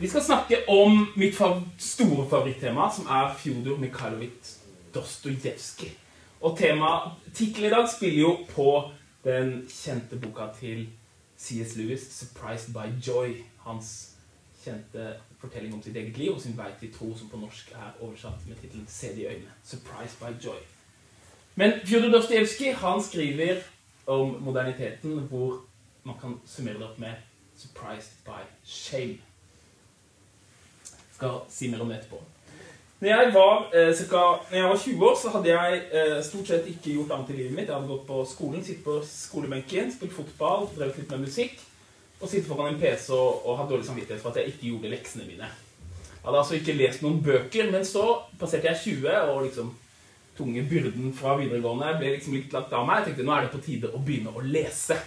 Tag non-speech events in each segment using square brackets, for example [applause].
Vi skal snakke om mitt fav store favorittema, som er Fjodor Mikhailovitsj Dostojevskij. Og tema, tittelen i dag spiller jo på den kjente boka til C.S. Lewis, 'Surprised by Joy'. Hans kjente fortelling om sitt eget liv og sin vei til tro, som på norsk er oversatt med tittelen 'Se det i øynene'. 'Surprised by Joy'. Men Fjodor Dostojevskij skriver om moderniteten hvor man kan summere det opp med 'surprised by shame' skal si mer om det etterpå. Når jeg var, eh, cirka, når jeg var 20 år, så hadde jeg eh, stort sett ikke gjort annet i livet mitt. Jeg hadde gått på skolen, sittet på skolebenken, spilt fotball, drevet litt med musikk. Og sittet foran en PC og, og hatt dårlig samvittighet for at jeg ikke gjorde leksene mine. Jeg hadde altså ikke lest noen bøker, men så passerte jeg 20, og liksom tunge byrden fra videregående ble liksom litt lagt av meg. Jeg tenkte nå er det på tide å begynne å lese.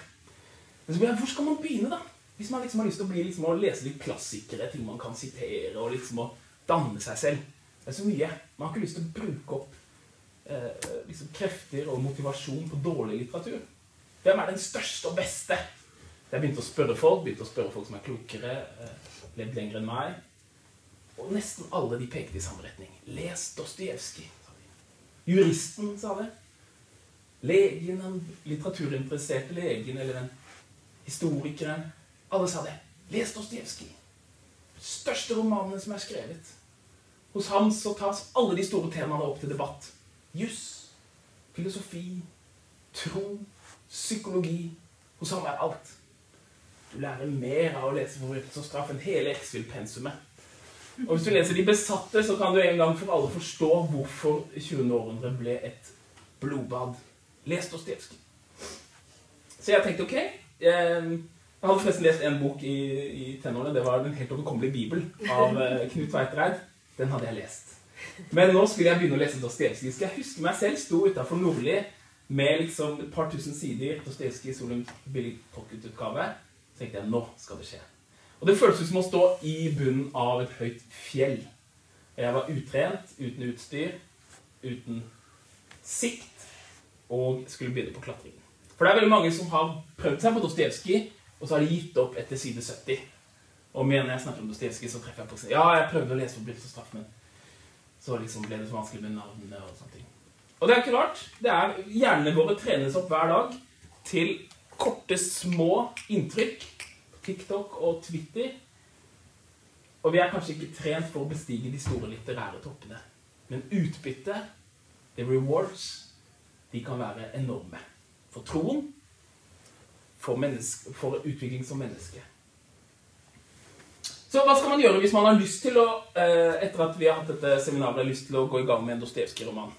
Men så ble jeg, hvor skal man begynne, da? Hvis man liksom har lyst til å, bli, liksom, å lese litt klassikere, ting man kan sitere, og liksom å danne seg selv. Det er så mye. Man har ikke lyst til å bruke opp eh, liksom krefter og motivasjon på dårlig litteratur. Hvem er den største og beste? Jeg begynte å spørre folk, begynte å spørre folk som er klokere, eh, levd lenger enn meg. Og nesten alle de pekte i samme retning. Les Dostojevskij, sa de. Juristen, sa det. Legen, den litteraturinteresserte legen, eller den historikeren. Alle sa det. Les Dostojevskij. Største romanene som er skrevet. Hos ham så tas alle de store temaene opp til debatt. Juss, filosofi, tro, psykologi. Hos ham er alt. Du lærer mer av å lese forbrytelse og straff enn hele X-Fill-pensumet. Og hvis du leser De besatte, så kan du en gang for alle forstå hvorfor 20. århundre ble et blodbad. Les Dostojevskij. Så jeg tenkte ok eh, Jeg hadde forresten lest en bok i, i tenårene. Det var Den helt overkommelige bibel av eh, Knut Tveitereid. Den hadde jeg lest. Men nå skulle jeg begynne å lese Dostojevskij. Jeg huske meg selv sto utafor Nordli med liksom et par tusen sider Dostojevskij Solum billig pocketutgave. Så tenkte jeg nå skal det skje. Og det føltes som å stå i bunnen av et høyt fjell. Jeg var utrent, uten utstyr, uten sikt, og skulle begynne på klatringen. For det er veldig mange som har prøvd seg på Dostojevskij, og så har de gitt opp etter side 70. Og når jeg snakker om Dostojevskij, så treffer jeg på Ja, jeg prøvde å lese forbrytelse og straff, men så liksom ble det så vanskelig med navnene og sånne ting. Og det er ikke rart. Det er Hjernene våre trenes opp hver dag til korte, små inntrykk. TikTok og Twitter. Og vi er kanskje ikke trent for å bestige de store litterære toppene. Men utbyttet, the rewards, de kan være enorme. For troen, for, for utvikling som menneske. Så hva skal man gjøre hvis man har lyst til å, etter at vi har hatt dette seminaret, lyst til å gå i gang med en Dostojevskij-roman?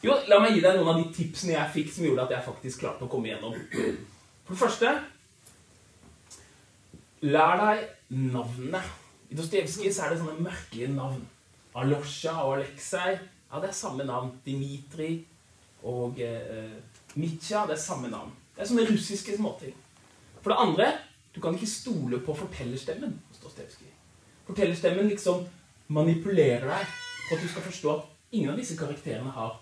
Jo, la meg gi deg noen av de tipsene jeg fikk som gjorde at jeg faktisk klarte å komme igjennom. For det første Lær deg navnene. I Dostojevskij er det sånne merkelige navn. Alosja og Aleksej. Ja, det er samme navn. Dimitri og eh, Mitja. Det er samme navn. Det er sånne russiske småting. For det andre du kan ikke stole på fortellerstemmen hos Dostojevskij. Fortellerstemmen liksom manipulerer deg for at du skal forstå at ingen av disse karakterene har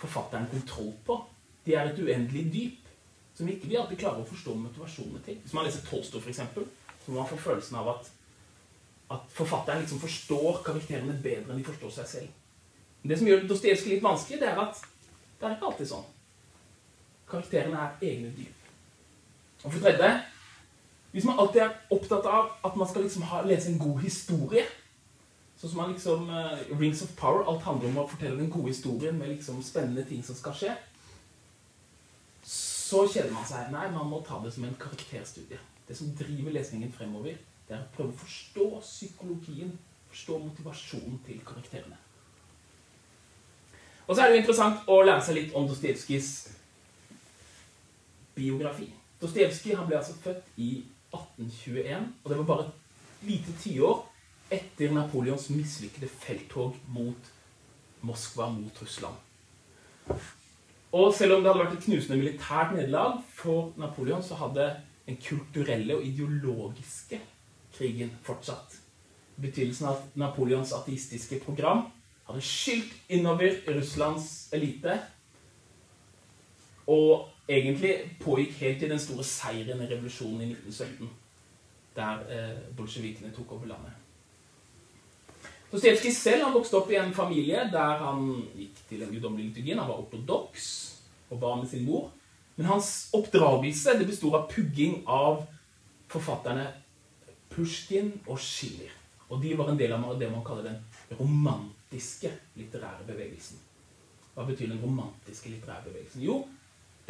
forfatteren kontroll på. De er et uendelig dyp som ikke vi alltid klarer å forstå motivasjonene til. Hvis man leser Tolstoy, f.eks., så må man få følelsen av at, at forfatteren liksom forstår karakterene bedre enn de forstår seg selv. Men det som gjør Dostojevskij litt vanskelig, det er at det er ikke alltid sånn. Karakterene er egne dyp. Og for tredje hvis man alltid er opptatt av at man skal liksom ha, lese en god historie Sånn som man liksom uh, Rings of Power. Alt handler om å fortelle den gode historien med liksom spennende ting som skal skje. så kjeder man seg. Nei, man må ta det som en karakterstudie. Det som driver lesningen fremover, det er å prøve å forstå psykologien, forstå motivasjonen til karakterene. Og så er det jo interessant å lære seg litt om Dostojevskijs biografi. Dostojevskij ble altså født i 1821, og det var bare et lite tiår etter Napoleons mislykkede felttog mot Moskva, mot Russland. Og selv om det hadde vært et knusende militært nederlag for Napoleon, så hadde den kulturelle og ideologiske krigen fortsatt. Betydelsen av Napoleons ateistiske program hadde skylt innover Russlands elite. Og egentlig pågikk helt til den store seieren i revolusjonen i 1917, der eh, bolsjevikene tok over landet. Dostojevskij selv han vokste opp i en familie der han gikk til den guddommelige liturgien. Han var ortodoks og var med sin mor. Men hans oppdragelse det bestod av pugging av forfatterne Pushkin og Schiller. Og de var en del av det man kaller den romantiske litterære bevegelsen. Hva betyr den romantiske litterære bevegelsen? Jo,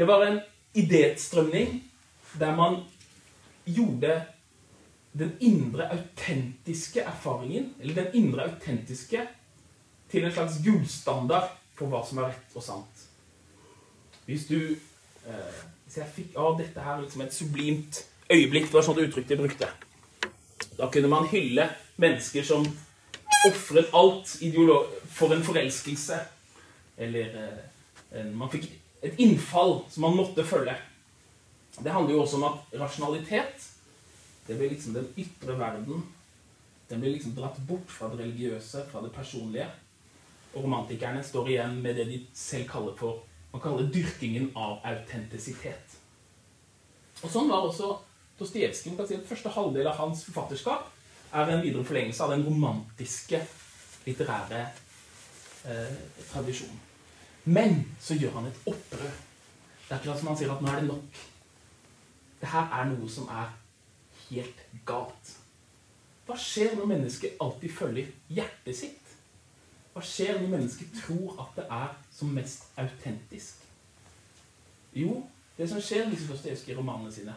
det var en idéstrømning der man gjorde den indre autentiske erfaringen, eller den indre autentiske, til en slags gullstandard for hva som er rett og sant. Hvis du eh, Hvis jeg fikk av dette her liksom et sublimt øyeblikk, det var sånn uttrykk de brukte, da kunne man hylle mennesker som ofret alt for en forelskelse. Eller eh, man fikk et innfall som man måtte følge. Det handler jo også om at rasjonalitet det blir liksom den ytre verden. Den blir liksom dratt bort fra det religiøse, fra det personlige. Og romantikerne står igjen med det de selv kaller for man kaller det dyrkingen av autentisitet. Og Sånn var også Dostojevskij. Si første halvdel av hans forfatterskap er en videre forlengelse av den romantiske litterære eh, tradisjonen. Men så gjør han et opprør. Det er akkurat som han sier at nå er det nok. Det her er noe som er helt galt. Hva skjer når mennesket alltid følger hjertet sitt? Hva skjer når mennesket tror at det er som mest autentisk? Jo, det som skjer i disse Dostojevskij-romanene sine,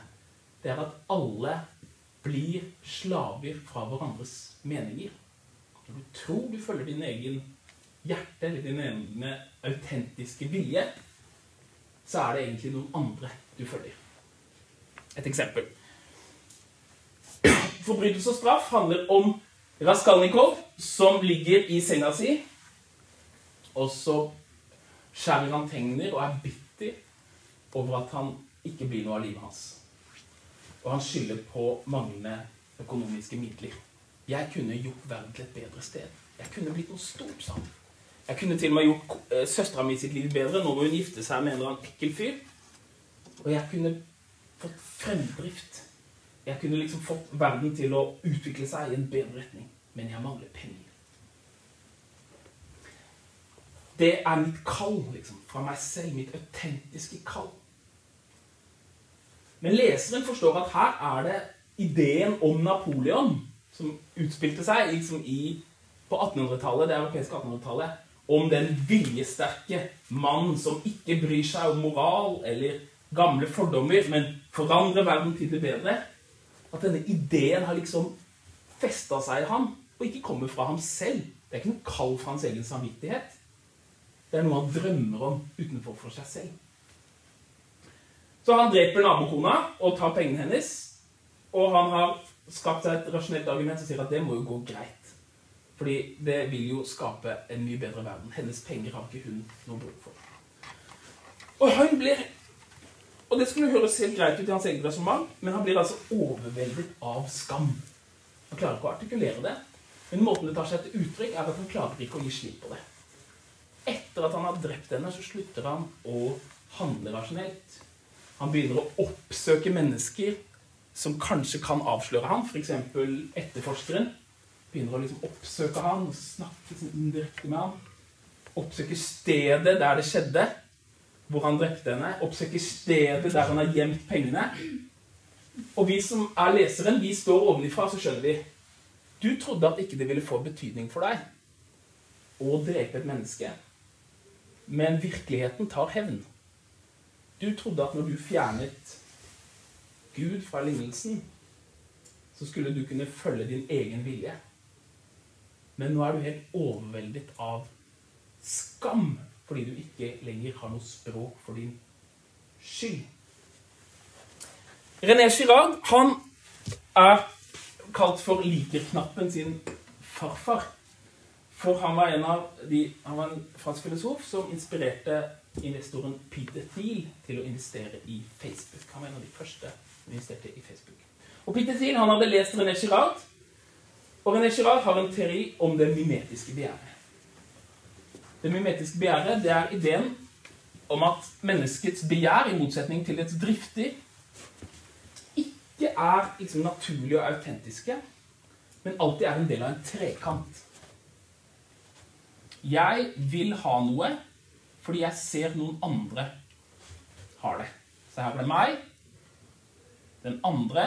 det er at alle blir slaver fra hverandres meninger. Når du tror du følger din egen hjerte eller din egen autentiske vilje, så er det egentlig noen andre du følger. Et eksempel. Forbrytelse og straff handler om Raskalnikov som ligger i senga si, og så skjærer han tegner og er bitter over at han ikke blir noe av livet hans. Og han skylder på manglende økonomiske midler. Jeg kunne gjort verden til et bedre sted. Jeg kunne blitt noe stort sammen. Jeg kunne til og med gjort uh, søstera mi sitt liv bedre. Nå må hun gifte seg med en eller annen ekkel fyr. Og jeg kunne fått fremdrift jeg kunne liksom fått verden til å utvikle seg i en bedre retning. Men jeg mangler penger. Det er mitt kall, liksom. Fra meg selv. Mitt autentiske kall. Men leseren forstår at her er det ideen om Napoleon som utspilte seg liksom i, på 1800-tallet, det europeiske 1800-tallet. Om den viljesterke mann som ikke bryr seg om moral eller gamle fordommer, men forandrer verden til det bedre. At denne ideen har liksom festa seg i ham, og ikke kommer fra ham selv. Det er ikke noe kall fra hans egen samvittighet. Det er noe han drømmer om utenfor for seg selv. Så han dreper nabokona og tar pengene hennes. Og han har skapt seg et rasjonelt argument som sier at det må jo gå greit. Fordi det vil jo skape en mye bedre verden. Hennes penger har ikke hun noe behov for. Og han blir og det skulle høres helt greit ut i hans eget resonnement, men han blir altså overveldet av skam. Han klarer ikke å artikulere det, men måten det tar seg til uttrykk, er at han klarer ikke å gi slipp på det. Etter at han har drept henne, så slutter han å handle rasjonelt. Han begynner å oppsøke mennesker som kanskje kan avsløre ham, f.eks. etterforskeren. Begynner å liksom oppsøke han, og snakke liksom indirekte med ham. Oppsøke stedet der det skjedde hvor han drepte henne, Oppsøke stedet der han har gjemt pengene. Og vi som er leseren, vi står ovenifra, så skjønner vi Du trodde at ikke det ville få betydning for deg å drepe et menneske. Men virkeligheten tar hevn. Du trodde at når du fjernet Gud fra lignelsen, så skulle du kunne følge din egen vilje. Men nå er du helt overveldet av skam fordi du ikke lenger har noe språk for din skyld. René Girard han er kalt for likerknappen sin farfar. For han var, en av de, han var en fransk filosof som inspirerte investoren Peter Thiel til å investere i Facebook. Han var en av de første som investerte i Facebook. Og Peter Thiel han hadde lest René Girard, og René Girard har en teori om det mimetiske begjæret. Det mimetiske begjæret det er ideen om at menneskets begjær, i motsetning til dets drifter, ikke er liksom naturlige og autentiske, men alltid er en del av en trekant. Jeg vil ha noe fordi jeg ser noen andre har det. Så her er det meg, den andre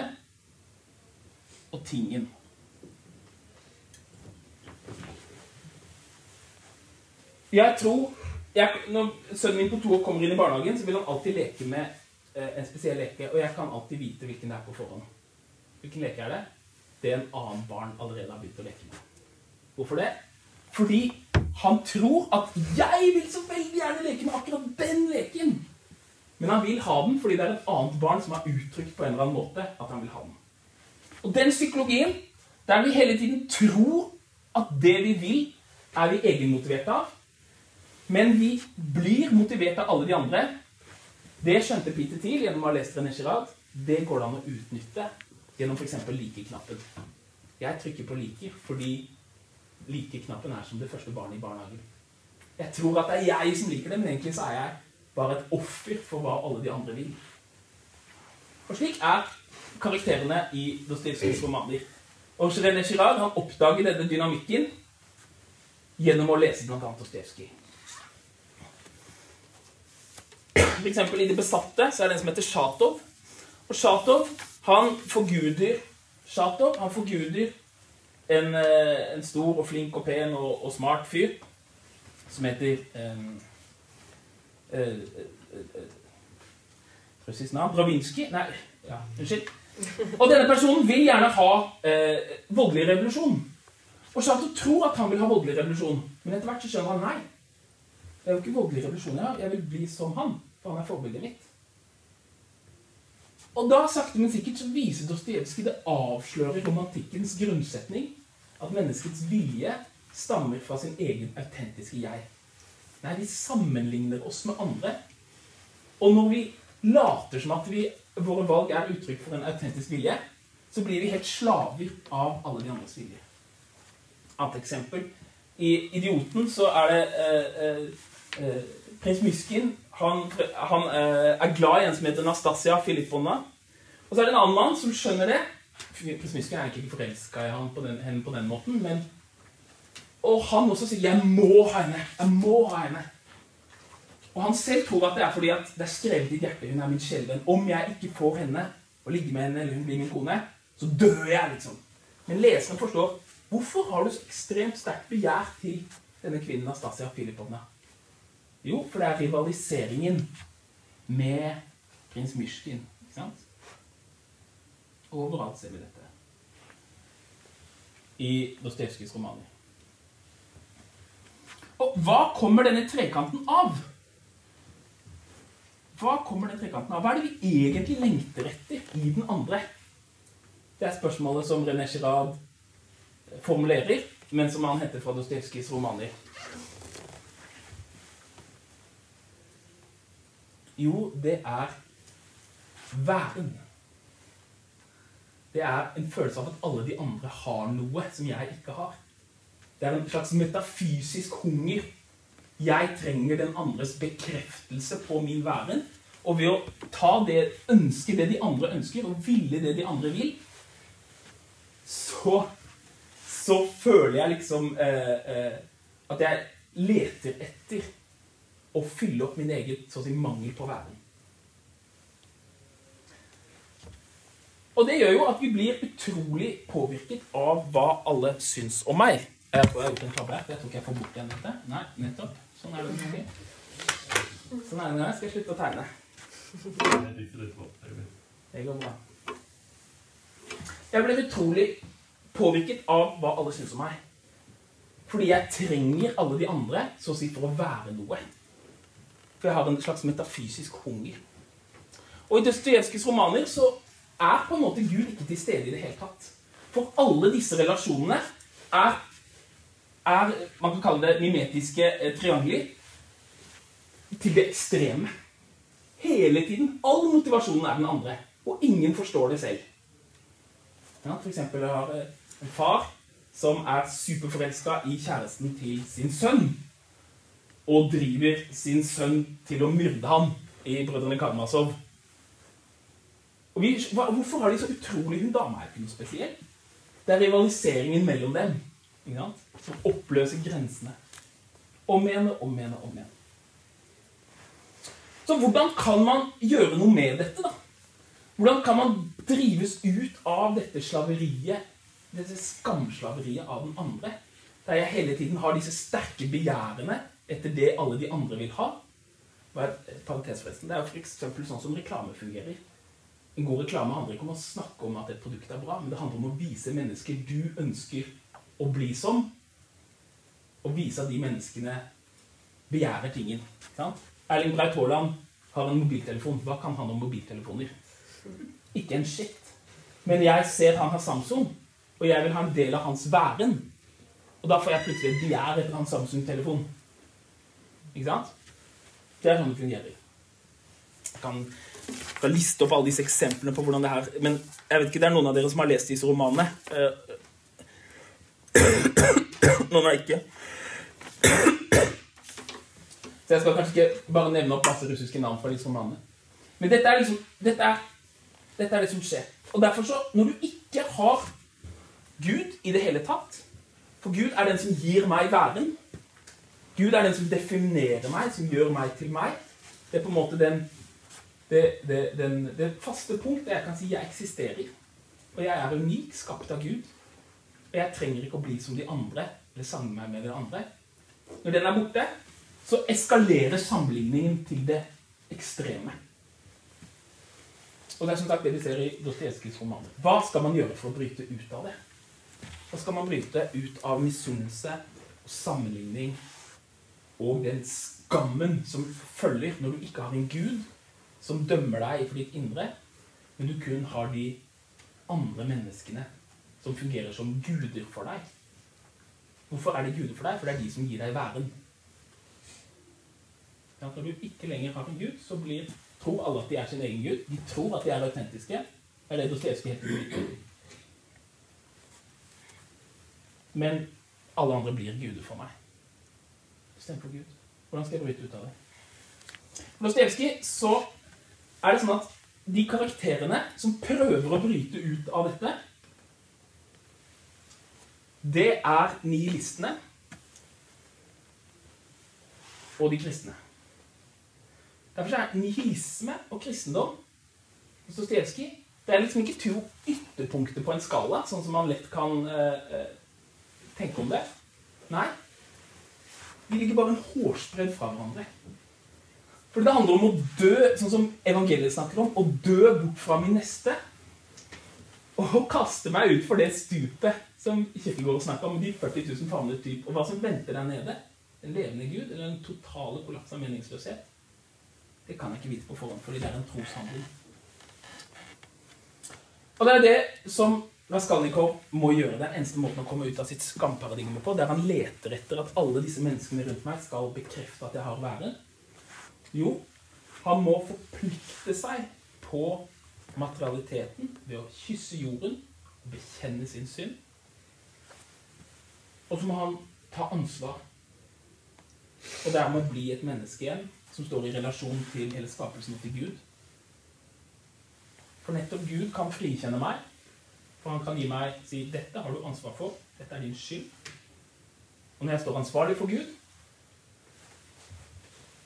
og tingen. Jeg tror jeg, Når sønnen min på to år kommer inn i barnehagen, så vil han alltid leke med eh, en spesiell leke. Og jeg kan alltid vite hvilken det er på forhånd. Hvilken leke er det? Det en annen barn allerede har begynt å leke med. Hvorfor det? Fordi han tror at 'jeg vil så veldig gjerne leke med akkurat den leken'. Men han vil ha den fordi det er et annet barn som har uttrykt på en eller annen måte at han vil ha den. Og den psykologien, der vi hele tiden tror at det vi vil, er vi egenmotiverte av, men vi blir motivert av alle de andre, det skjønte Peter Thiel gjennom å ha lest René Girard. Det går det an å utnytte gjennom f.eks. like-knappen. Jeg trykker på 'liker' fordi like-knappen er som det første barnet i barnehagen. Jeg tror at det er jeg som liker det, men egentlig så er jeg bare et offer for hva alle de andre vil. Og slik er karakterene i Dostojevskijs romaner. Og René Girard han oppdager denne dynamikken gjennom å lese bl.a. Dostojevskij. For eksempel i De besatte så er det en som heter Shatov. Og Shatov han forguder Shatov, han forguder en, eh, en, stor og flink og pen og, og smart fyr som heter um, uh, uh, uh, uh navn Dravinsky? Nei, ja, unnskyld. Og denne personen vil gjerne ha eh, voldelig revolusjon. Og Shatov tror at han vil ha voldelig revolusjon, men etter hvert så skjønner han nei. Det er jo ikke voldelig revolusjon jeg vil bli som han, for han er forbildet mitt. Og da, sakte, men sikkert, så viser Dostojevskij det avslører romantikkens grunnsetning. At menneskets vilje stammer fra sin egen autentiske jeg. Nei, vi sammenligner oss med andre. Og når vi later som at vi, våre valg er uttrykk for en autentisk vilje, så blir vi helt slaver av alle de andres vilje. Annet eksempel. I 'Idioten' så er det eh, eh, eh prins Myskin han, han eh, er glad i en som heter Nastasia Filippovna. Og så er det en annen mann som skjønner det. Prins Myskin er egentlig ikke forelska i henne på den måten, men Og han også sier 'Jeg må ha henne'. Jeg må ha henne. Og han selv tror at det er fordi at det er skrevet i hjertet hun er min kjælevenn. Om jeg ikke får henne og ligge med henne, eller hun blir min kone, så dør jeg, liksom. Men leseren forstår hvorfor har du så ekstremt sterkt begjær til denne kvinnen Nastasia Filipovna. Jo, for det er rivaliseringen med prins Mysjkin. Ikke sant? Overalt ser vi dette. I Dostojevskijs romaner. Og hva kommer denne trekanten av? Hva kommer den trekanten av? Hva er det vi egentlig lengter etter i den andre? Det er spørsmålet som René Girard formulerer, men som han henter fra Dostojevskijs romaner. Jo, det er væren. Det er en følelse av at alle de andre har noe som jeg ikke har. Det er en slags metafysisk hunger. Jeg trenger den andres bekreftelse på min væren. Og ved å ta det, ønske det de andre ønsker, og ville det de andre vil, så, så føler jeg liksom eh, eh, at jeg leter etter å fylle opp min egen så å si, mangel på væren. Og det gjør jo at vi blir utrolig påvirket av hva alle syns om meg. Jeg tror jeg har gjort en tabbe her, for jeg tror ikke jeg får bort igjen dette. Nei, nettopp. Sånn er det. Sånn er det når jeg skal slutte å tegne. Det går bra. Jeg ble utrolig påvirket av hva alle syns om meg. Fordi jeg trenger alle de andre så å si for å være noe. For jeg har en slags metafysisk hunger. Og i Dostojevskijs romaner så er på en måte Gud ikke til stede i det hele tatt. For alle disse relasjonene er, er Man kan kalle det mimetiske eh, triangler til det ekstreme. Hele tiden. All motivasjonen er den andre. Og ingen forstår det selv. Ja, for eksempel har eh, en far som er superforelska i kjæresten til sin sønn. Og driver sin sønn til å myrde ham i Brødrene Karmasov. Og vi, hva, hvorfor har de så utrolig Hun dama er ikke noe spesiell. Det er rivaliseringen mellom dem som oppløser grensene. Om igjen og om igjen og om igjen. Så hvordan kan man gjøre noe med dette, da? Hvordan kan man drives ut av dette slaveriet, dette skamslaveriet av den andre? Der jeg hele tiden har disse sterke begjærene etter det alle de andre vil ha. Det er jo f.eks. sånn som reklame fungerer. En god reklame handler ikke om å snakke om at et produkt er bra, men det handler om å vise mennesker du ønsker å bli som, og vise at de menneskene begjærer tingen. Sant? Erling Braut Haaland har en mobiltelefon. Hva kan han om mobiltelefoner? Ikke en shit. Men jeg ser han har Samsung, og jeg vil ha en del av hans væren. Og da får jeg plutselig et begjær etter hans Samsung-telefon. Ikke sant? Det er sånn det fungerer. Jeg kan, kan liste opp alle disse eksemplene på hvordan det her Men jeg vet ikke, det er noen av dere som har lest disse romanene. [clears throat] Noen har ikke. Så jeg skal kanskje ikke bare nevne opp masse russiske navn for disse romanene. Men dette er liksom dette er, dette er det som skjer. Og derfor så, når du ikke har Gud i det hele tatt For Gud er den som gir meg væren. Gud er den som definerer meg, som gjør meg til meg. Det er på en måte den, det, det, den, det faste punktet jeg kan si jeg eksisterer. i. Og jeg er unik, skapt av Gud. Og jeg trenger ikke å bli som de andre, eller samle meg med de andre. Når den er borte, så eskalerer sammenligningen til det ekstreme. Og det er som sagt det vi ser i Dostojevskijs romaner. Hva skal man gjøre for å bryte ut av det? Hva skal man bryte ut av misunnelse og sammenligning og den skammen som følger når du ikke har en gud som dømmer deg for ditt indre, men du kun har de andre menneskene som fungerer som guder for deg? Hvorfor er de guder for deg? For det er de som gir deg væren. Ja, når du ikke lenger har en gud, så blir, tror alle at de er sin egen gud. De tror at de er autentiske. Det er det Dostojevskij heter. Men alle andre blir guder for meg. Istedenfor Gud. Hvordan skal jeg bryte ut av det? For Dostojevskij så er det sånn at de karakterene som prøver å bryte ut av dette, det er nihilistene og de kristne. Derfor er nihilisme og kristendom hos Dostojevskij det er liksom ikke to ytterpunkter på en skala, sånn som man lett kan eh, tenke om det. Nei. De ligger bare en hårsbredd fra hverandre. For det handler om å dø, sånn som evangeliet snakker om, å dø bort fra min neste. Og kaste meg ut for det stupet som Kirkegård snakker om, de 40 000 favnet dyp, og hva som venter der nede. En levende Gud eller en totale kollaps av meningsløshet. Det kan jeg ikke vite på forhånd, fordi det er en troshandling. Og det er det som Raskolnikov må gjøre. Den eneste måten å komme ut av sitt skamparadigme på, der han leter etter at alle disse menneskene rundt meg skal bekrefte at jeg har været. Jo, han må forplikte seg på materialiteten ved å kysse jorden og bekjenne sin synd. Og så må han ta ansvar. Og dermed bli et menneske igjen som står i relasjon til hele skapelsen og til Gud. For nettopp Gud kan frikjenne meg. For han kan gi meg si 'Dette har du ansvar for. Dette er din skyld'. Og når jeg står ansvarlig for Gud,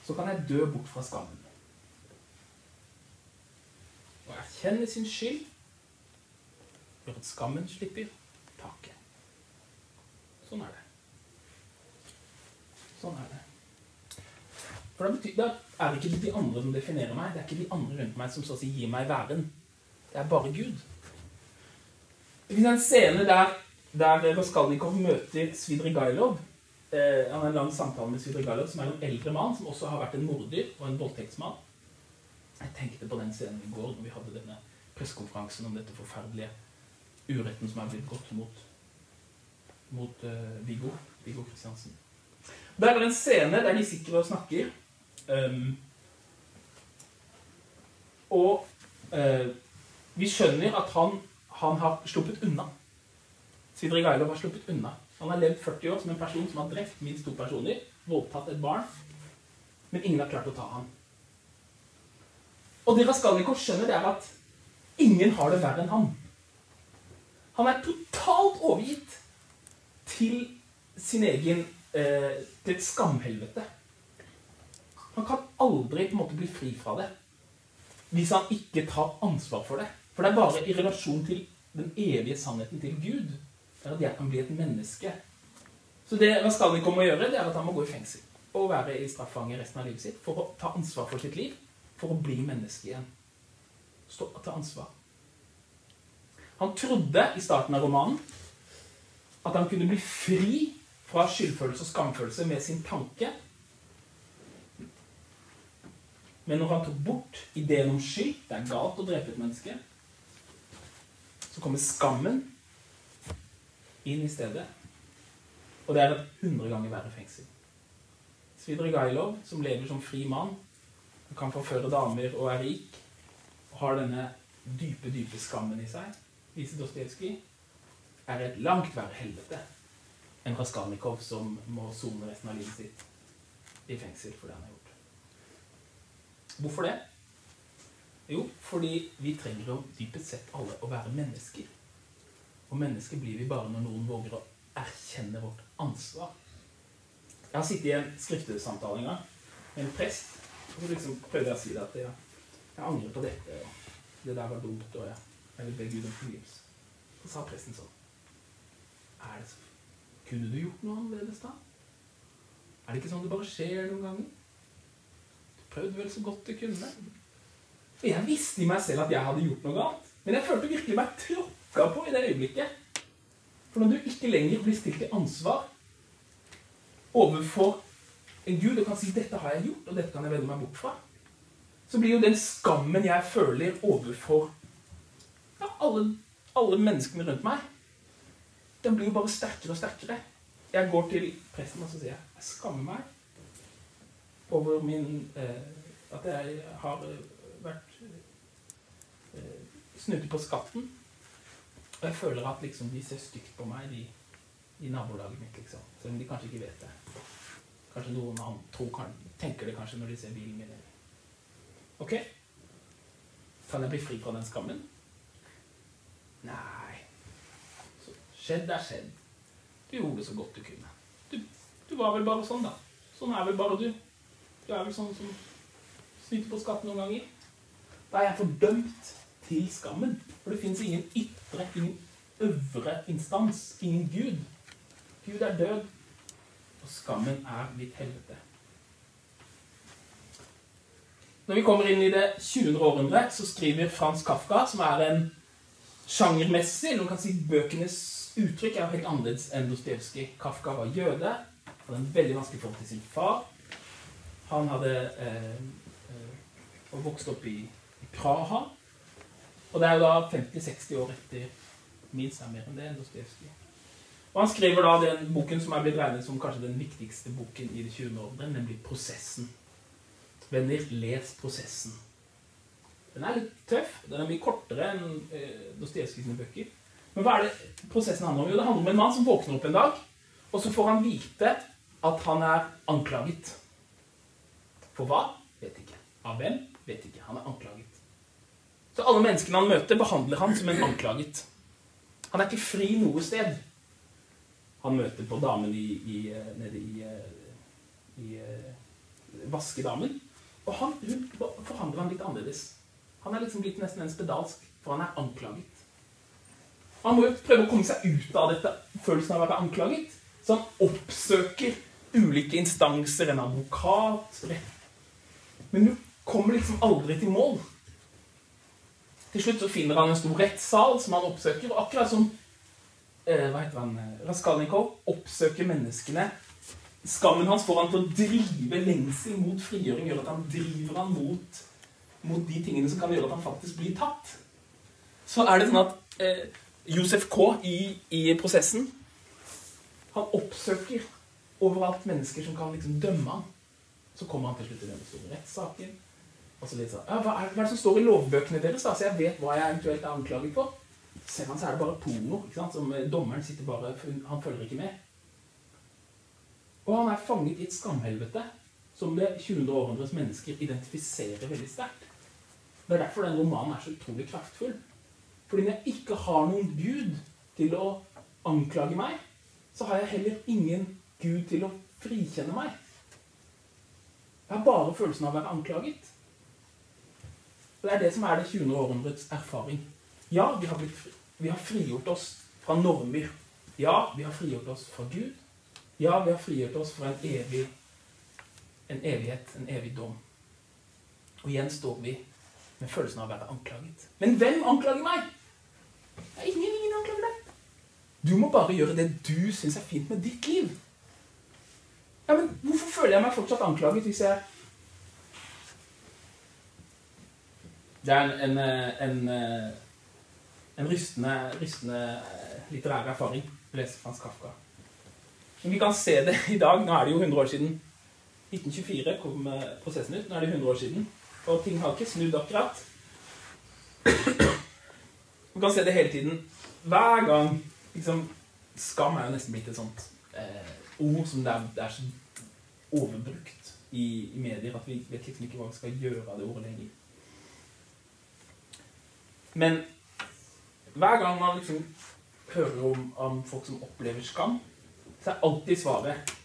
så kan jeg dø bort fra skammen. Og erkjenne sin skyld gjør at skammen slipper taket. Sånn er det. Sånn er det. For da, betyr, da er det ikke de andre som definerer meg. Det er ikke de andre rundt meg som så å si gir meg væren. Det er bare Gud. Det finnes en scene der, der Raskalnikov møter Svidrigailov. Eh, han har en lang samtale med Svidrigailov, som er en eldre mann som også har vært en morder og en voldtektsmann. Jeg tenkte på den scenen i går når vi hadde denne pressekonferansen om dette forferdelige uretten som er blitt gått mot, mot uh, Viggo, Viggo Kristiansen. Der er det en scene der de sitter og snakker. Um, og uh, vi skjønner at han, han har sluppet unna. Svidrigailov har sluppet unna. Han har levd 40 år som en person som har drept minst to personer, voldtatt et barn, men ingen har klart å ta ham. Og det Raskalnikov skjønner, det er at ingen har det verre enn han. Han er totalt overgitt til sin egen eh, til et skamhelvete. Han kan aldri på en måte bli fri fra det hvis han ikke tar ansvar for det. For det er bare i relasjon til den evige sannheten til Gud er at jeg kan bli et menneske. Så det Raskolnikov må gjøre, det er at han må gå i fengsel og være i straffange resten av livet sitt for å ta ansvar for sitt liv, for å bli menneske igjen. Stå og ta ansvar. Han trodde i starten av romanen at han kunne bli fri fra skyldfølelse og skamfølelse med sin tanke. Men når han tok bort ideen om skyld Det er galt å drepe et menneske. Så kommer skammen inn i stedet. Og det er et hundre ganger verre fengsel. Svidrigailov, som lever som fri mann, kan forføre damer og er rik, og har denne dype, dype skammen i seg, viser Dostojevskij, er et langt verre helvete enn Raskalnikov, som må sone resten av livet sitt i fengsel for det han har gjort. Hvorfor det? Jo, fordi vi trenger jo dypest sett alle å være mennesker. Og mennesker blir vi bare når noen våger å erkjenne vårt ansvar. Jeg har sittet i en skriftesamtale en gang med en prest. Og så liksom prøvde jeg å si det at jeg, jeg angrer på dette, og det der var dumt, og jeg, jeg vil be Gud om tilgivelse. Så sa presten sånn Er det så Kunne du gjort noe annerledes da? Er det ikke sånn det bare skjer noen ganger? Du prøvde vel så godt du kunne. Og jeg visste i meg selv at jeg hadde gjort noe galt. Men jeg følte virkelig meg tråkka på i det øyeblikket. For når du ikke lenger blir stilt til ansvar overfor en Gud og kan si 'dette har jeg gjort, og dette kan jeg vende meg bort fra', så blir jo den skammen jeg føler overfor ja, alle, alle menneskene rundt meg, den blir jo bare sterkere og sterkere. Jeg går til presten og så sier jeg, jeg skammer meg over min eh, At jeg har eh, eh, på skatten. Og jeg føler at liksom, de ser stygt på meg, de i nabolaget mitt, liksom. Selv om de kanskje ikke vet det. Kanskje noen annen tror, tenker det kanskje når de ser bilen min. Ok? Kan jeg bli fri fra den skammen? Nei. Så skjedd er skjedd. Du gjorde så godt du kunne. Du, du var vel bare sånn, da. Sånn er vel bare du. Du er vel sånn som snyter på skatten noen ganger. Da er jeg fordømt til skammen. For det fins ingen ytre, ingen øvre instans, ingen Gud. Gud er død, og skammen er mitt helvete. Når vi kommer inn i det 20. århundre, så skriver Frans Kafka, som er en sjangermessig Noen kan si bøkenes uttrykk er helt annerledes enn Dostojevskij. Kafka var jøde, hadde en veldig vanskelig forhold til sin far. Han hadde eh, eh, vokst opp i, Praha. Og det er jo da 50-60 år etter minst er mer enn det Dostojevskij. Og han skriver da den boken som er blitt regnet som kanskje den viktigste boken i det 20. århundret, nemlig 'Prosessen'. Venner, les 'Prosessen'. Den er litt tøff. Den er mye kortere enn eh, sine bøker. Men hva er det prosessen handler om? Jo, det handler om en mann som våkner opp en dag, og så får han vite at han er anklaget. For hva? Vet ikke. Av hvem? Vet ikke. Han er anklaget. Så alle menneskene han møter, behandler han som en anklaget. Han er ikke fri noe sted. Han møter på damen i, i, nede i, i Vaskedamen. Og han, hun forhandler han litt annerledes. Han er liksom blitt nesten en spedalsk, for han er anklaget. Han må jo prøve å komme seg ut av dette følelsen av å være anklaget. Så han oppsøker ulike instanser, en advokat, rett. Men du kommer liksom aldri til mål. Til slutt så finner han en stor rettssal som han oppsøker. Og akkurat som eh, hva heter han, Raskalnikov oppsøker menneskene Skammen hans får han til å drive lengsel mot frigjøring, gjør at han driver han mot, mot de tingene som kan gjøre at han faktisk blir tatt. Så er det sånn at eh, Josef K. I, i prosessen han oppsøker overalt mennesker som kan liksom dømme han. Så kommer han til slutt til den store rettssaken. Og så litt sånn, hva, er, hva er det som står i lovbøkene deres, da? så jeg vet hva jeg eventuelt er anklaget for? Ser man, så er det bare porno. ikke sant? Som eh, Dommeren sitter bare, han følger ikke med. Og han er fanget i et skamhelvete som det 20. århundres mennesker identifiserer veldig sterkt. Det er derfor den romanen er så utrolig kraftfull. Fordi når jeg ikke har noen gud til å anklage meg, så har jeg heller ingen gud til å frikjenne meg. Jeg har bare følelsen av å være anklaget. Og Det er det som er det 20. århundrets erfaring. Ja, vi har, blitt, vi har frigjort oss fra normer. Ja, vi har frigjort oss fra Gud. Ja, vi har frigjort oss fra en evig en evighet, en evig dom. Og igjen står vi med følelsen av å være anklaget. Men hvem anklager meg? Det er ingen, ingen anklager deg. Du må bare gjøre det du syns er fint med ditt liv. Ja, men hvorfor føler jeg meg fortsatt anklaget hvis jeg Det er en, en, en, en rystende, rystende litterær erfaring å lese Frans Kafka. Men vi kan se det i dag. Nå er det jo 100 år siden. 1924 kom prosessen ut. Nå er det 100 år siden. Og ting har ikke snudd akkurat. Vi kan se det hele tiden. Hver gang liksom, Skam er jo nesten blitt et sånt eh, ord som det er, det er så overbrukt i, i, medier at vi vet liksom ikke hva vi skal gjøre av det ordet lenger. Men hver gang man liksom hører om, om folk som opplever skam, så er alltid svaret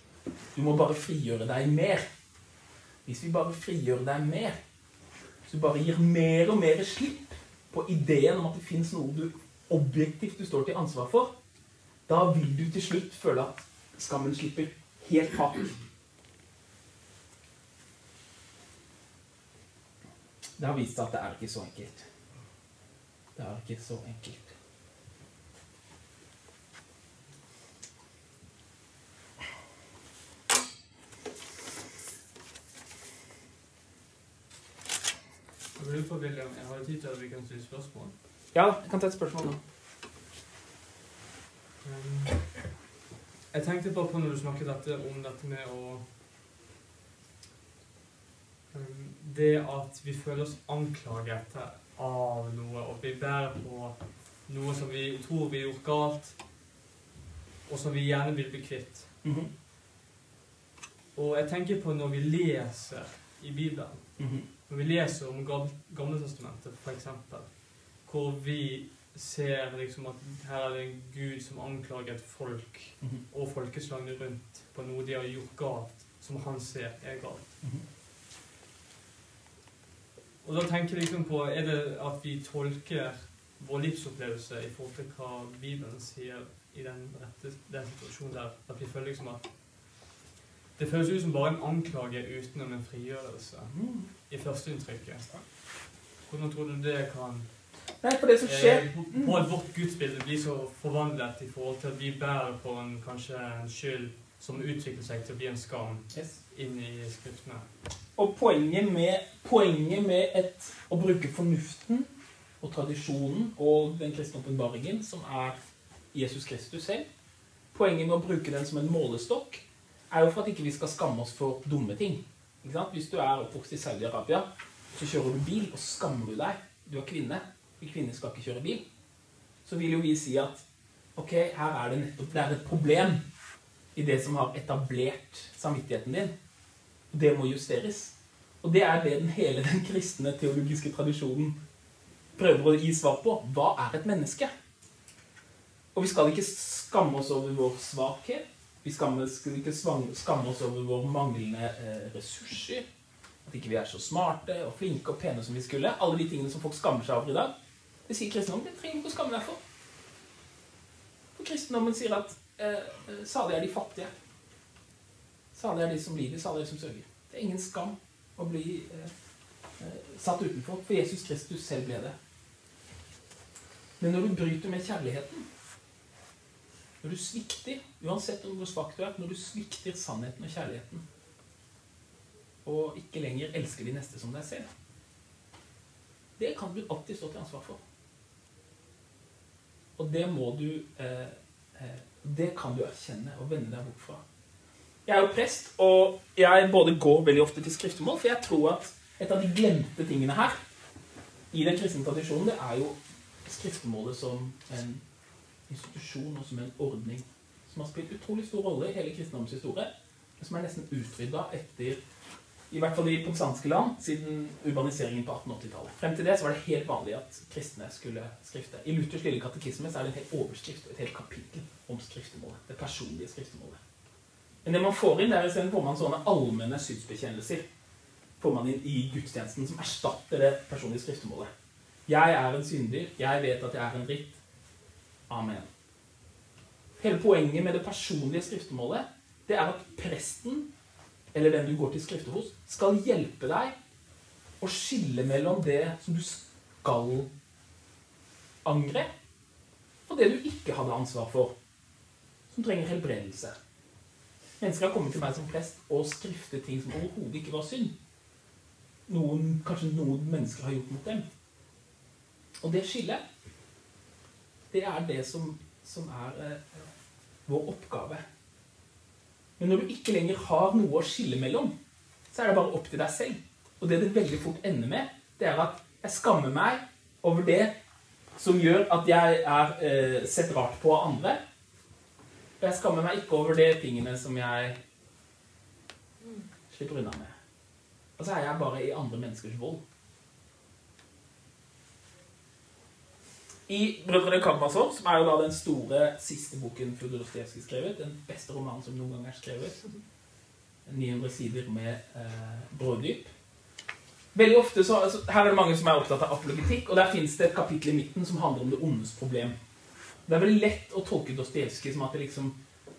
du må bare frigjøre deg mer. Hvis vi bare frigjør deg mer, så bare gir mer og mer slipp på ideen om at det fins noe du objektivt du står til ansvar for, da vil du til slutt føle at skammen slipper helt tak. Det har vist seg at det er ikke så enkelt. Det er ikke så enkelt. Jeg lurer på, William, jeg har tid til at vi kan stille spørsmål. Ja, jeg kan ta et spørsmål nå. Jeg tenkte bare på når du snakket dette, om dette med å um, Det at vi føler oss anklaget av noe, og vi bærer på noe som vi tror vi har gjort galt, og som vi gjerne vil bli kvitt. Mm -hmm. Og jeg tenker på når vi leser i Bibelen Mm -hmm. Når vi leser om Gamletestamentet, f.eks., hvor vi ser liksom at her er det en gud som anklager et folk mm -hmm. og folkeslagene rundt på noe de har gjort galt, som han ser er galt. Mm. Og da tenker jeg liksom på Er det at vi tolker vår livsopplevelse i forhold til hva Bibelen sier i den, rette, den situasjonen der? At vi føler liksom at det føles ut som bare en anklage utenom en frigjørelse Mm. i førsteinntrykket. Hvordan tror du det kan Nei, for det som skjer eh, på- på at vårt gudsbilde blir så forvandlet i forhold til at vi bærer på en, kanskje en skyld som utvikler seg til å bli en skam yes. Inn i skriftene? Og poenget med, poenget med et, å bruke fornuften og tradisjonen og den kristne åpenbaringen, som er Jesus Kristus selv Poenget med å bruke den som en målestokk er jo for at ikke vi skal skamme oss for dumme ting. Hvis du er oppvokst i Saudi-Arabia, så kjører du bil, og skammer du deg. Du er kvinne. Vi kvinner skal ikke kjøre bil. Så vil jo vi si at ok, her er det nettopp det er et problem i det som har etablert samvittigheten din. Det må justeres. Og det er det den hele den kristne teologiske tradisjonen prøver å gi svar på. Hva er et menneske? Og vi skal ikke skamme oss over vår svakhet. Vi skal ikke skamme oss over våre manglende eh, ressurser. At ikke vi er så smarte og flinke og pene som vi skulle. Alle de tingene som folk skammer seg over i dag. Det sier kristendommen. Det trenger du ikke å skamme deg for. For kristendommen sier at eh, eh, salig er de fattige. Salig er de som lider, salig er de som sørger. Det er ingen skam å bli eh, eh, satt utenfor, for Jesus Kristus selv ble det. Men når du bryter med kjærligheten, når du svikter, uansett hvor svak du er, når du svikter sannheten og kjærligheten, og ikke lenger elsker de neste som deg selv, det kan du alltid stå til ansvar for. Og det må du eh, eh, Det kan du erkjenne og vende deg bort fra. Jeg er jo prest, og jeg både går veldig ofte til skriftemål, for jeg tror at et av de glemte tingene her i den kristne tradisjonen, det er jo skriftemålet som en institusjon og som en ordning som har spilt utrolig stor rolle i hele kristendommens historie, men som er nesten utrydda etter i hvert fall i protestantiske land siden urbaniseringen på 1880-tallet. Frem til det så var det helt vanlig at kristne skulle skrifte. I Luthers lille katekisme så er det en hel overskrift og et helt kapittel om skriftemålet. Det personlige skriftemålet. Men det man får inn, det er istedenfor man sånne allmenne synsbekjennelser får man inn i gudstjenesten som erstatter det personlige skriftemålet. Jeg er en synder. Jeg vet at jeg er en dritt. Amen. Hele poenget med det personlige skriftemålet det er at presten eller den du går til skrifte hos, skal hjelpe deg å skille mellom det som du skal angre, og det du ikke hadde ansvar for, som trenger helbredelse. Mennesker har kommet til meg som prest og skriftet ting som overhodet ikke var synd. Noen, kanskje noen mennesker har gjort mot dem. Og det skillet, det er det som, som er eh, vår oppgave men når du ikke lenger har noe å skille mellom, så er det bare opp til deg selv. Og det det veldig fort ender med, det er at jeg skammer meg over det som gjør at jeg er eh, sett rart på av andre. Og jeg skammer meg ikke over de tingene som jeg slipper unna med. Og så er jeg bare i andre menneskers vold. I 'Brødrene Karamazov', som er jo da den store siste boken Fjodor Dostojevskij skrevet, den beste romanen som noen gang er skrevet, 900 sider med eh, brådyp Veldig ofte så, altså, Her er det mange som er opptatt av apologetikk, og der fins det et kapittel i midten som handler om det ondes problem. Det er veldig lett å tolke Dostojevskij som at liksom,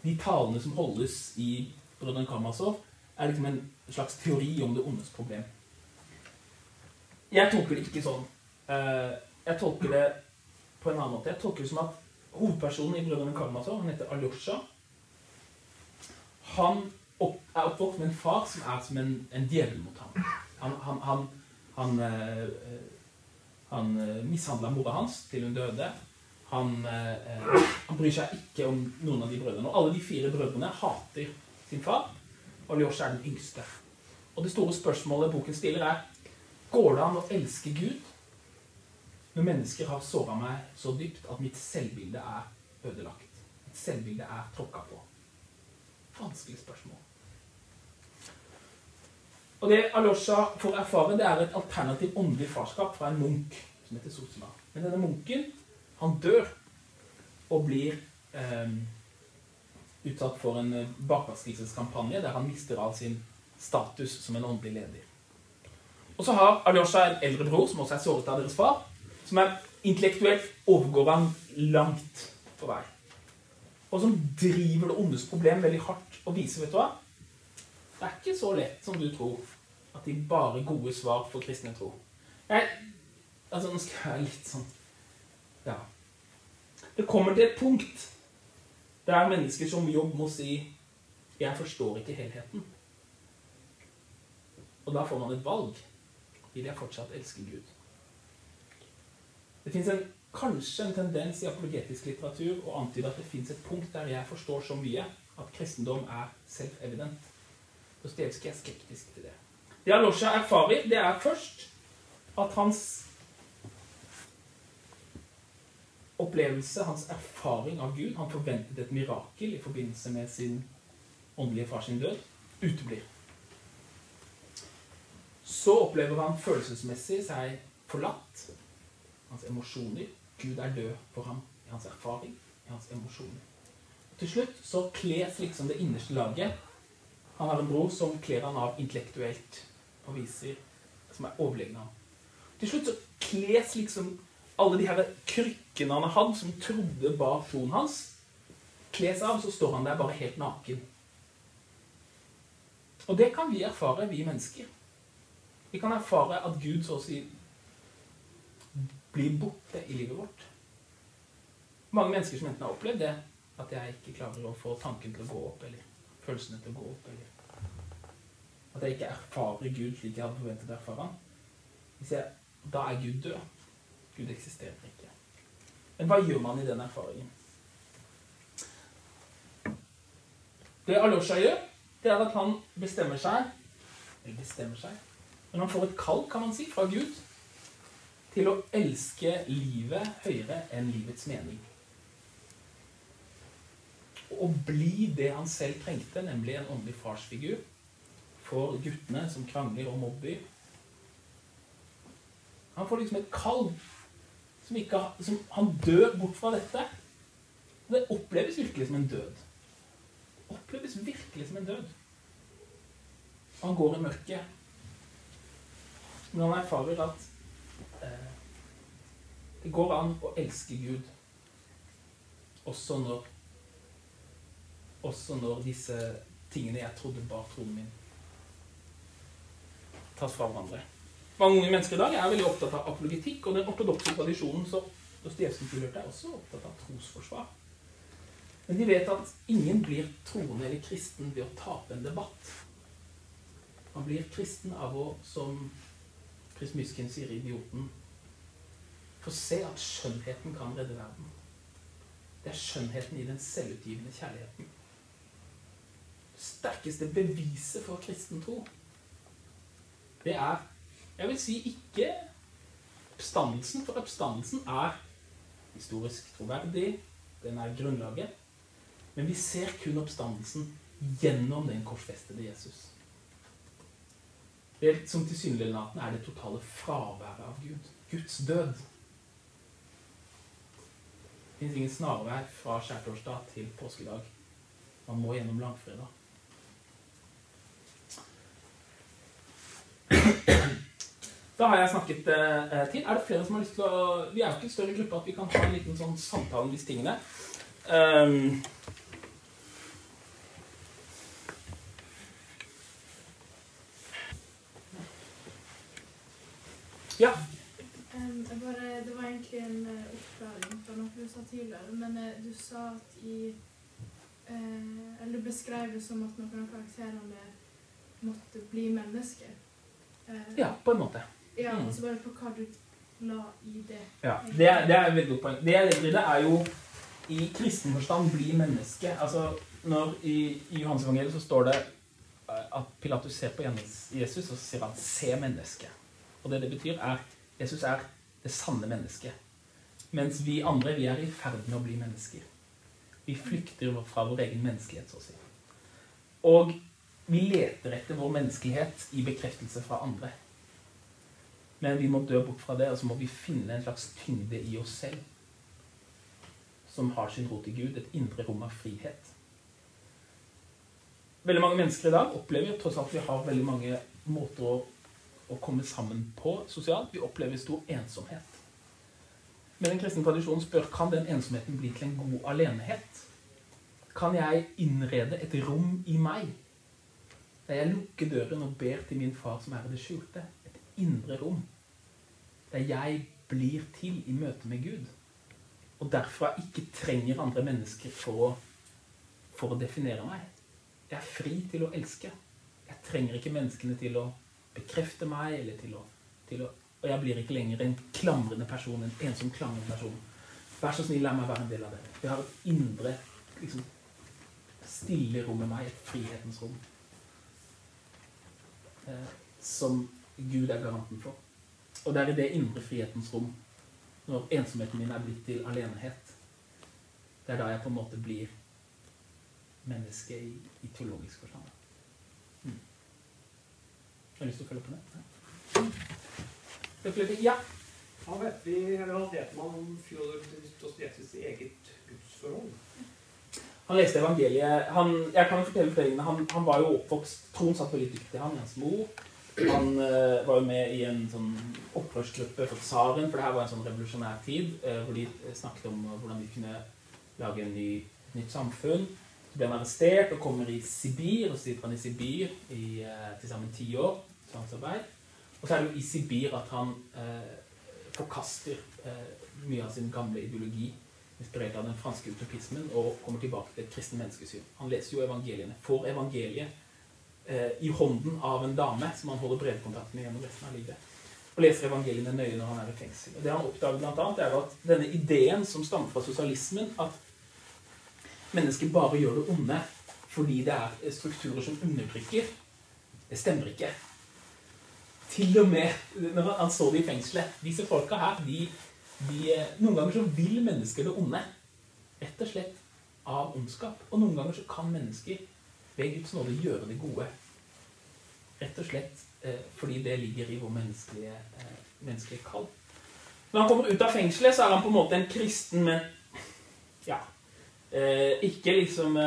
de talene som holdes i Brodan Karamazov', er liksom en slags teori om det ondes problem. Jeg tolker det ikke sånn. Eh, jeg tolker det på en annen måte. Jeg tolker det som at hovedpersonen i 'Brødrene Karamazov', han heter Aljosha, han er oppvokst med en far som er som en, en djevel mot ham. Han, han, han, han, øh, han øh, mishandla mora hans til hun døde. Han, eh, han, bryr seg ikke om noen av de brødrene. Og alle de fire brødrene hater sin far. Og Aljosha er den yngste. Og det store spørsmålet boken stiller, er Går det an å elske Gud når mennesker har såra meg så dypt at mitt selvbilde er ødelagt. Mitt selvbilde er tråkka på. Vanskelig spørsmål. Og det Alosha får erfare, det er et alternativt åndelig farskap fra en munk som heter Sosima. Men denne munken, han dør og blir eh, utsatt for en bakvaskelsekampanje der han mister all sin status som en åndelig leder. Og så har Alyosha en eldre bror som også er såret av deres far som er intellektuelt overgår han langt på vei. Og som driver det ondes problem veldig hardt og viser, vet du hva Det er ikke så lett som du tror, at de bare gode svar for kristne tro. Jeg, altså, nå skal jeg litt sånn Ja. Det kommer til et punkt der mennesker som jobb må si 'Jeg forstår ikke helheten'. Og da får man et valg. Vil jeg fortsatt elske Gud? Det fins kanskje en tendens i apologetisk litteratur å antyde at det fins et punkt der jeg forstår så mye at kristendom er self-evident. Dostojevskij er skeptisk til det. Det Alosha erfarer, det er først at hans opplevelse, hans erfaring av Gud Han forventet et mirakel i forbindelse med sin åndelige fars død. Uteblir. Så opplever han følelsesmessig seg forlatt hans emosjoner. Gud er død for ham i hans erfaring, i hans emosjoner. Til slutt så kles liksom det innerste laget. Han har en bror som kler han av intellektuelt og viser som er overlegen ham. Til slutt så kles liksom alle de her krykkene han har hatt, som trodde bar troen hans, kles av, så står han der bare helt naken. Og det kan vi erfare, vi mennesker. Vi kan erfare at Gud så å si blir borte i livet vårt. Mange mennesker som enten har opplevd det, at jeg ikke klarer å få tanken til å gå opp, eller følelsene til å gå opp, eller at jeg ikke erfarer Gud slik jeg hadde forventet å erfare ham. Da er Gud død. Gud eksisterer ikke. Men hva gjør man i den erfaringen? Det Alosha gjør, det er at han bestemmer seg Eller bestemmer seg Men han får et kall, kan man si, fra Gud til å elske livet høyere enn livets mening. Å bli det han selv trengte, nemlig en åndelig farsfigur for guttene som krangler og mobber. Han får liksom et kall som, ikke, som Han dør bort fra dette. Det oppleves virkelig som en død. Oppleves virkelig som en død. Han går i mørket. Men han erfarer at eh, det går an å elske Gud også når også når disse tingene jeg trodde bar troen min, tas fra hverandre. Mange unge mennesker i dag er veldig opptatt av apologetikk, og den ortodokse tradisjonen som Dostojevskij tilhørte, er også opptatt av trosforsvar. Men de vet at ingen blir troende eller kristen ved å tape en debatt. Man blir kristen av å, som Chris Myskin sier i 'Idioten', få se at skjønnheten kan redde verden. Det er skjønnheten i den selvutgivende kjærligheten. Det sterkeste beviset for kristen tro, det er jeg vil si ikke oppstandelsen, for oppstandelsen er historisk troverdig. Den er grunnlaget. Men vi ser kun oppstandelsen gjennom den korsfestede Jesus. Det som tilsynelatende er det totale fraværet av Gud. Guds død. Det fins ingen snarvei fra skjærtorsdag til påskedag. Man må gjennom langfredag. Da har jeg snakket eh, til. Er det flere som har lyst til å Vi er jo ikke en større gruppe at vi kan ha en liten sånn samtale om disse tingene. Um, ja. Um, bare, det var egentlig en uh, oppklaring fra noe du sa tidligere. Men uh, du sa at i uh, Eller du beskrev det som at noen av karakterene måtte bli mennesker. Uh, ja, på en måte. Ja, Mm. altså bare på hva du la i det. Ja, det er, det er et veldig godt poeng. Det jeg legger i det, er jo i kristen forstand bli menneske. Altså, når I, i Johans evangeliet så står det eh, at Pilatus ser på Jesus, og så sier han 'se mennesket'. Og det det betyr, er Jesus er det sanne mennesket. Mens vi andre vi er i ferd med å bli mennesker. Vi flykter fra vår egen menneskelighet, så å si. Og vi leter etter vår menneskelighet i bekreftelse fra andre. Men vi må dø bort fra det, og så må vi finne en slags tyngde i oss selv. Som har sin rot i Gud. Et indre rom av frihet. Veldig mange mennesker i dag opplever tross alt vi har veldig mange måter å, å komme sammen på sosialt. Vi opplever stor ensomhet. Men den kristne tradisjonen spør kan den ensomheten bli til en god alenehet. Kan jeg innrede et rom i meg der jeg lukker døren og ber til min far som er i det skjulte? Et indre rom. Der jeg blir til i møte med Gud. Og derfra ikke trenger andre mennesker for å, for å definere meg. Jeg er fri til å elske. Jeg trenger ikke menneskene til å bekrefte meg, eller til å, til å Og jeg blir ikke lenger en klamrende person, en ensom klamrende person. Vær så snill, la meg være en del av det. Jeg har et indre, liksom, stille rom med meg, et frihetens rom. Eh, som Gud er garanten for. Og det er i det indre frihetens rom, når ensomheten min er blitt til alenehet, det er da jeg på en måte blir menneske i, i teologisk forstand. Mm. Har du lyst til å følge opp på det? Ja. Hva vet vi, hva om Fjodor Dostojevskijs eget gudsforhold? Han leste evangeliet. Han, jeg kan fortelle fortellingene. Han, han var jo oppvokst Troen satt veldig dypt i ham, hans mor. Han uh, var jo med i en sånn opprørsgruppe for tsaren, for det her var en sånn revolusjonær tid, uh, hvor de snakket om hvordan de kunne lage en ny, et nytt samfunn. Så ble han arrestert og kommer i Sibir, og sitter han i Sibir i til sammen ti år. tvangsarbeid. Og så er det jo i Sibir at han eh, forkaster eh, mye av sin gamle ideologi, inspirert av den franske utopismen, og kommer tilbake til et kristent menneskesyn. Han leser jo evangeliene. Får evangeliet eh, i hånden av en dame som han holder brevkontakt med gjennom resten av livet. Og leser evangeliene nøye når han er i fengsel. Og det han oppdager blant annet, er at denne ideen som stammer fra sosialismen, at mennesker bare gjør det onde fordi det er strukturer som undertrykker, det stemmer ikke. Til og med når han så det i fengselet Disse folka her, de, de Noen ganger så vil mennesker det onde. Rett og slett av ondskap. Og noen ganger så kan mennesker ved Guds nåde gjøre det gode. Rett og slett eh, fordi det ligger i vår menneskelige, eh, menneskelige kall. Når han kommer ut av fengselet, så er han på en måte en kristen, men ja eh, Ikke liksom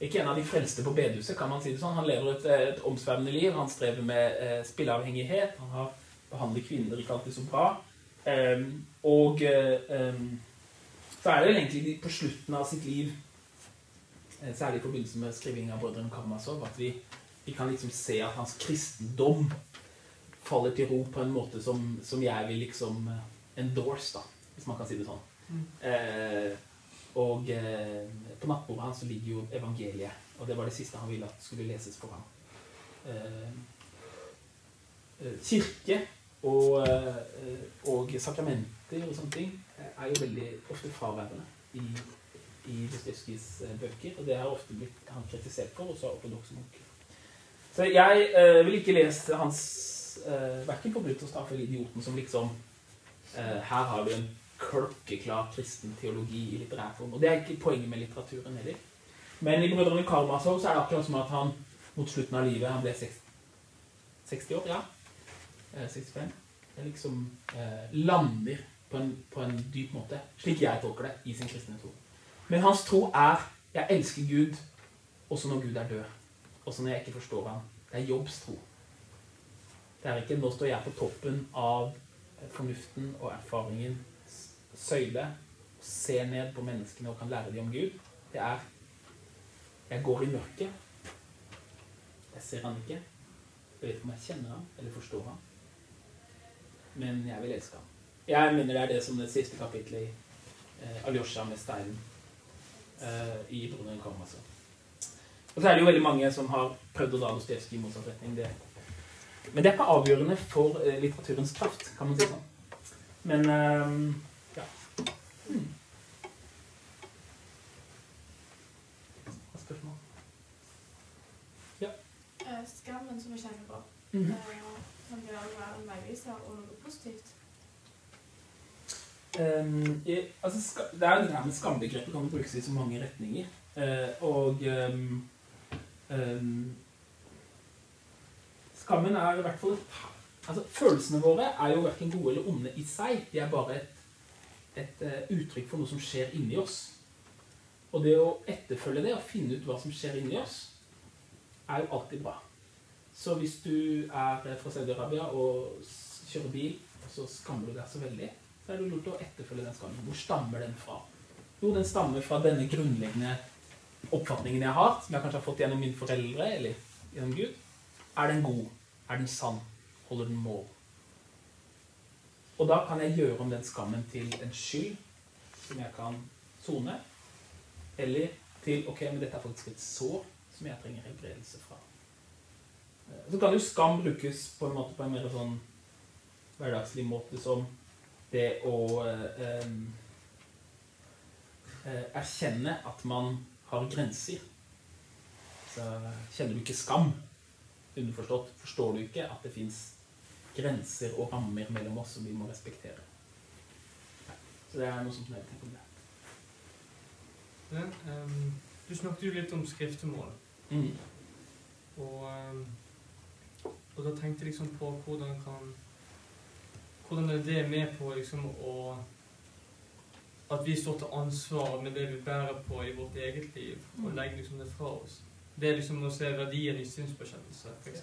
ikke en av de frelste på bedehuset, kan man si det sånn. Han lever et, et omsvermende liv. Han strever med spilleavhengighet. Han har behandlet kvinner ikke alltid så bra. Um, og um, så er det egentlig på slutten av sitt liv, særlig i forbindelse med skriving av Brødrene Karamazov, at vi, vi, kan liksom se at hans kristendom faller til ro på en måte som, som jeg vil liksom eh, endorse, da, hvis man kan si det sånn. Mm. Eh, og eh, på nattbordet hans ligger jo evangeliet. Og det var det siste han ville at skulle leses for ham. Eh, eh kirke og, eh, og, sakramenter og sånne ting er jo veldig ofte fraværende i, i Dostojevskijs eh, bøker. Og det har ofte blitt han kritisert for, også av ortodokse munker. Så jeg eh, vil ikke lese hans eh, verken på Brutterstaff eller Idioten som liksom Her har du en klokkeklar kristen teologi i litterær form. Og det er ikke poenget med litteraturen heller. Men i 'Brødrene Karmasov' så er det akkurat som at han mot slutten av livet Han ble 60, 60 år, ja. 65. Eh, liksom eh, lander på en, på en, dyp måte, slik jeg tolker det, i sin kristne tro. Men hans tro er 'jeg elsker Gud', også når Gud er død. Også når jeg ikke forstår ham. Det er Jobbs tro. Det er ikke 'nå står jeg på toppen av fornuften og erfaringen søyle, ser ned på menneskene og kan lære dem om Gud, det er Jeg går i mørket. Jeg ser han ikke. Jeg vet ikke om jeg kjenner ham eller forstår ham. Men jeg vil elske ham. Jeg mener det er det som det siste kapitlet i eh, Alyosha med steinen eh, i kom. Altså. Og så er det jo veldig mange som har prøvd å dra Dostojevskij i motsatt retning. Det. Men det er ikke avgjørende for eh, litteraturens kraft, kan man si sånn. Men eh, Spørsmål? Ja. Skammen som vi kjenner på, mm -hmm. kan det være en veiviser og noe positivt? Um, jeg, altså, det er det her med Skambegrepet kan brukes i så mange retninger. Uh, og um, um, Skammen er i hvert fall altså, Følelsene våre er jo verken gode eller onde i seg. De er bare et et uh, uttrykk for noe som skjer inni oss. Og det å etterfølge det og finne ut hva som skjer inni oss, er jo alltid bra. Så hvis du er fra Saudi-Arabia og kjører bil, og så skammer du deg så veldig, så er det lurt å etterfølge den skammen. Hvor stammer den fra? Jo, den stammer fra denne grunnleggende oppfatningen jeg har, som jeg kanskje har fått gjennom mine foreldre eller gjennom Gud. Er den god? Er den sann? Holder den mål? Og da kan jeg gjøre om den skammen til en skyld som jeg kan sone. Eller til ok, men dette er faktisk et sår som jeg trenger helbredelse fra. Så kan jo skam brukes på en måte på en mer sånn hverdagslig måte som det å eh, eh, erkjenne at man har grenser. Så kjenner du ikke skam, underforstått, forstår du ikke at det fins grenser og rammer mellom oss som vi må respektere. Så det er noe som jeg tenker om det. Men, um, du snakket jo litt om skriftemål. Mm. Og, um, og, da tenkte jeg liksom på hvordan kan Hvordan er det med på liksom å At vi står til ansvar med det vi bærer på i vårt eget liv, og mm. legger liksom det fra oss. Det er liksom å se verdien i synsbekjennelse, f.eks.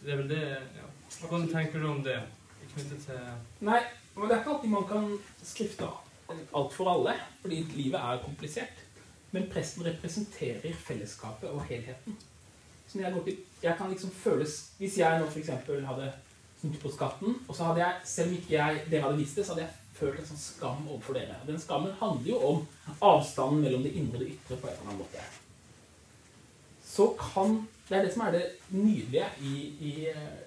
Det er vel det ja. Hvordan tenker du om det? knyttet til Nei, men det er ikke alltid man kan skrifte alt for alle. Fordi livet er komplisert. Men presten representerer fellesskapet og helheten. Så når jeg, går til, jeg kan liksom føles Hvis jeg nå f.eks. hadde snudd på skatten, og så hadde jeg, selv om ikke jeg, dere hadde visst det, så hadde jeg følt en sånn skam overfor dere. Den skammen handler jo om avstanden mellom det indre og det ytre på en eller annen måte. Så kan Det er det som er det nydelige i, i,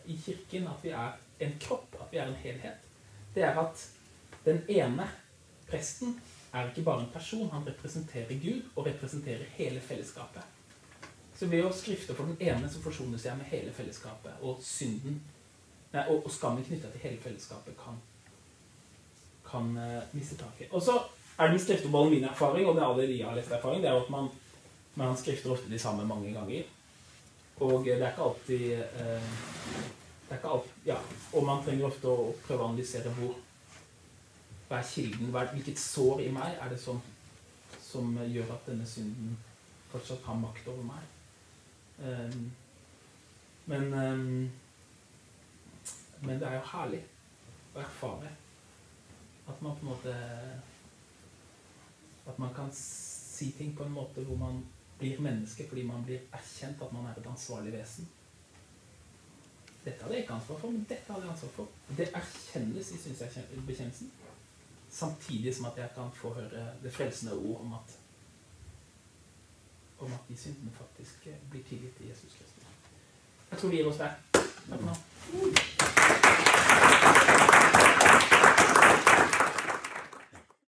i kirken, at vi er en kropp, at vi er en helhet. Det er at den ene presten er ikke bare en person, han representerer Gud og representerer hele fellesskapet. Så ved å skrifte for den ene så forsoner seg med hele fellesskapet, og synden nei, og, og skammen knytta til hele fellesskapet kan, kan uh, miste taket. Og så er den skrifteballen min erfaring, og det alle de har lest erfaring, det er at man, man skrifter ofte de samme mange ganger. Og det er ikke alltid uh, det er ikke alltid ja, Og man trenger ofte å prøve å analysere hvor hva er kilden, hva er, hvilket sår i meg er det som, som gjør at denne synden fortsatt har makt over meg. Um, men um, men det er jo herlig å erfare at man på en måte At man kan si ting på en måte hvor man blir menneske fordi man blir erkjent at man er et ansvarlig vesen. Dette hadde jeg ikke ansvar for, men dette hadde jeg ansvar for. Det erkjennes i synserkjennelsen. Samtidig som at jeg kan få høre det frelsende ord om at om at de syndene faktisk blir tilgitt i Jesus Kristus. Jeg tror vi gir oss der. Tá bom.